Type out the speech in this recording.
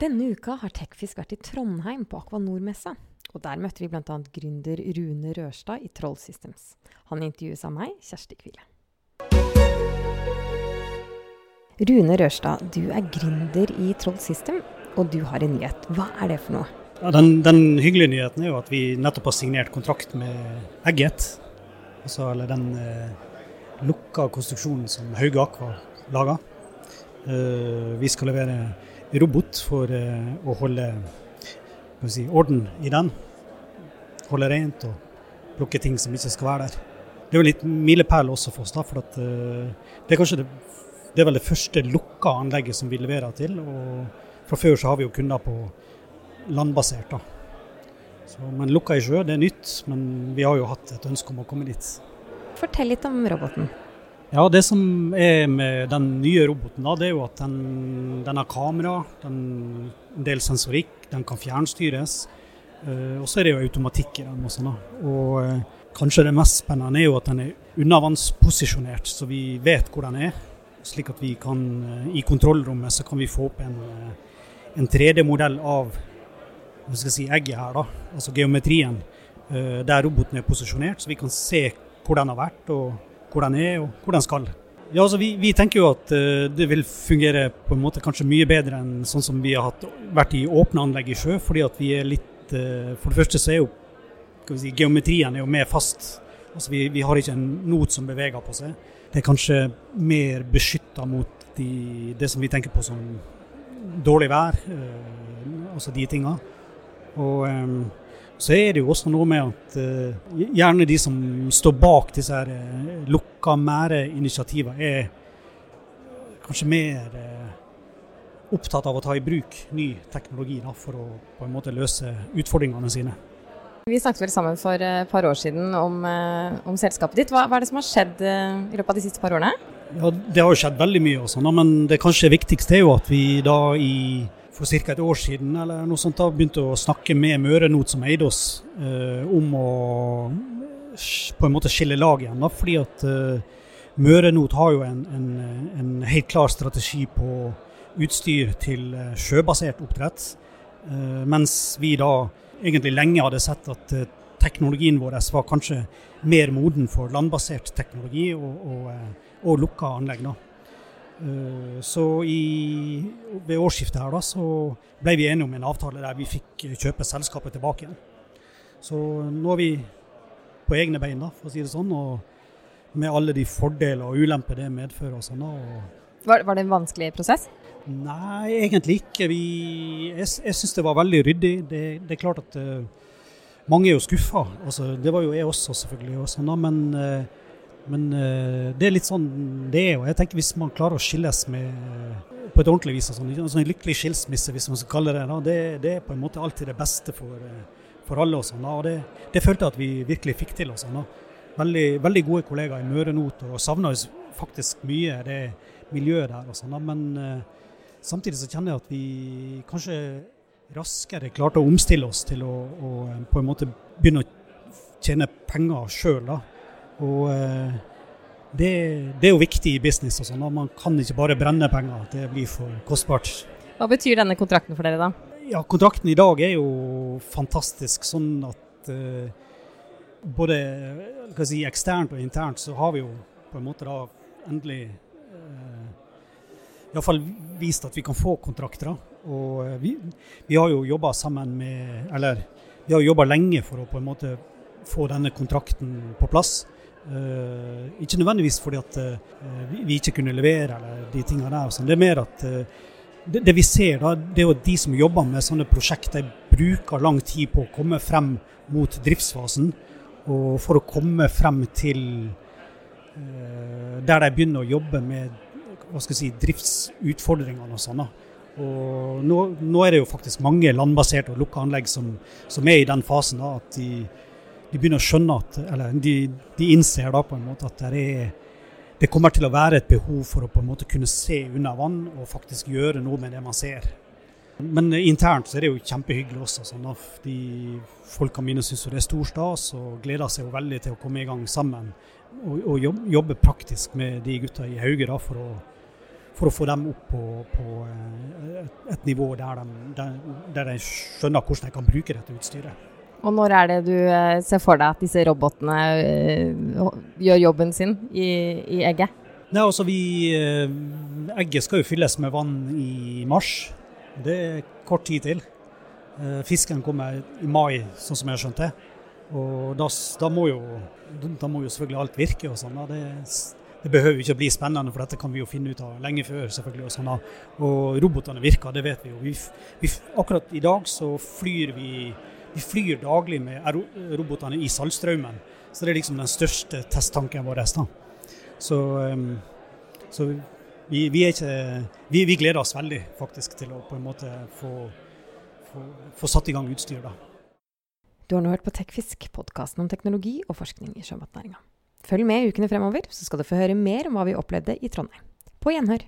Denne uka har Tekfisk vært i Trondheim på Aquanor-messa. Og der møtte vi bl.a. gründer Rune Rørstad i Troll Systems. Han intervjues av meg, Kjersti Kvile. Rune Rørstad, du er gründer i Troll System, og du har en nyhet. Hva er det for noe? Ja, den, den, hyggelige nyheten er jo at vi nettopp har signert kontrakt med Egget. Altså, eller den eh, lukka konstruksjonen som Hauge Aqua lager. Eh, vi skal levere robot for uh, å holde si, orden i den. Holde rent og plukke ting som ikke skal være der. Det er jo litt milepæl også for oss, da, for at, uh, det er kanskje det, det er vel det første lukka anlegget som vi leverer til. og Fra før så har vi jo kunder på landbasert. da. Så, men lukka i sjø, det er nytt, men vi har jo hatt et ønske om å komme dit. Fortell litt om roboten. Ja, Det som er med den nye roboten, da, det er jo at den, den har kamera, den, en del sensorikk, den kan fjernstyres. Uh, og så er det jo automatikk i den også. Da. Og uh, kanskje det mest spennende er jo at den er undervannsposisjonert, så vi vet hvor den er. Slik at vi kan, uh, i kontrollrommet så kan vi få opp en, en 3D-modell av hva skal jeg si, egget her, da. Altså geometrien, der roboten er posisjonert, så vi kan se hvor den har vært. og hvor den er og hvor den skal. Ja, altså vi, vi, tenker jo at uh, det vil fungere på en måte kanskje mye bedre enn sånn som vi har hatt, vært i åpne anlegg i sjø. fordi at vi er litt uh, For det første så er jo si, geometrien er jo mer fast. Altså vi, vi, har ikke en not som beveger på seg. Det er kanskje mer beskytta mot de, det som vi tenker på som dårlig vær, uh, altså de tinga. Og um, så er det jo også noe med at uh, gjerne de som står bak disse her uh, lukka mære-initiativene, er kanskje mer uh, opptatt av å ta i bruk ny teknologi da, for å på en måte løse utfordringene sine. Vi snakket vel sammen for et par år siden om, om selskapet ditt. Hva, hva, er det som har skjedd i løpet av de siste par årene? Ja, Det har jo skjedd veldig mye, også, men det kanskje viktigste er jo at vi da i for ca. et år siden eller noe sånt da begynte å snakke med Mørenot som eide oss, eh, om å på en måte skille lag igjen. da, fordi at eh, Mørenot har jo en, en, en, helt klar strategi på utstyr til eh, sjøbasert oppdrett. Eh, mens vi da egentlig lenge hadde sett at eh, teknologien vår var kanskje mer moden for landbasert teknologi og, og, eh, og lukka anlegg. da. Eh, så i, ved årsskiftet her da, så ble vi enige om en avtale der vi fikk kjøpe selskapet tilbake igjen. Så nå er vi på egne bein, da, for å si det sånn. Og med alle de fordeler og ulemper det medfører. Og sånn, og var, var, det en vanskelig prosess? Nei, egentlig ikke. Vi, jeg jeg syns det var veldig ryddig. Det, det er klart at uh, mange er jo skuffa. Altså, det var jo jeg også, selvfølgelig. Og sånn, da, men uh, men uh, det er litt sånn det er. Og jeg tenker hvis man klarer å skilles med på et ordentlig vis, sånn, en sånn lykkelig skilsmisse, hvis man skal kalle det det, det er på en måte alltid det beste for, uh, for alle. Og sånn, og det, det, følte jeg at vi virkelig fikk til. Og sånn, veldig, veldig, gode kollegaer i Møre Not, og savna faktisk mye det miljøet der. Og sånn, men samtidig så kjenner jeg at vi kanskje raskere klarte å omstille oss til å, å på en måte begynne å tjene penger sjøl. Og eh, det, det, er jo viktig i business. og sånn, Man kan ikke bare brenne penger, det blir for kostbart. Hva betyr denne kontrakten for dere, da? Ja, Kontrakten i dag er jo fantastisk. Sånn at eh, både si, eksternt og internt så har vi jo på en måte da endelig eh, iallfall vist at vi kan få kontrakter. Og uh, vi, vi, har jo jobba sammen med Eller vi har jobba lenge for å på en måte få denne kontrakten på plass. Uh, ikke nødvendigvis fordi at uh, vi, ikke kunne levere eller de tingene der. Sånn. Det er mer at uh, det, vi ser, da, det er jo de som jobber med sånne prosjekter, bruker lang tid på å komme frem mot driftsfasen. Og for å komme frem til der de begynner å jobbe med hva skal jeg si, driftsutfordringene og sånn. Og nå, nå, er det jo faktisk mange landbaserte og lukka anlegg som, som, er i den fasen da, at de de begynner å skjønne at Eller de, de innser da på en måte at det, er, det kommer til å være et behov for å på en måte kunne se under vann og faktisk gjøre noe med det man ser. Men internt så er det jo kjempehyggelig også. sånn at de Folkene mine syns det er stor stas og gleder seg jo veldig til å komme i gang sammen og, og jobbe, praktisk med de gutta i Hauge da, for å, for å få dem opp på, på eh, et nivå der de, der de, skjønner hvordan de kan bruke dette utstyret. Og når er det du eh, ser for deg at disse robotene gjør jobben sin i, i egget? Nei, altså vi, Egget skal jo fylles med vann i mars. Det er kort tid til. Fisken kommer i mai, sånn som jeg har skjønt det. Og da, da, må jo, da, må jo, selvfølgelig alt virke og sånn. Det, det, behøver ikke å bli spennende, for dette kan vi jo finne ut av lenge før. selvfølgelig. Og, sånn, og robotene virker, det vet vi jo. Vi, vi, akkurat i dag så flyr vi vi flyr daglig med robotene i Saltstraumen. Så det er liksom den største testtanken vår. Da. Så, um, så vi, vi, ikke, vi, vi, gleder oss veldig faktisk til å på en måte få, få, få satt i gang utstyr. da. Du har nå hørt på Tekfisk, podkasten om teknologi og forskning i sjømatnæringa. Følg med i ukene fremover, så skal du få høre mer om hva vi opplevde i Trondheim. På gjenhør.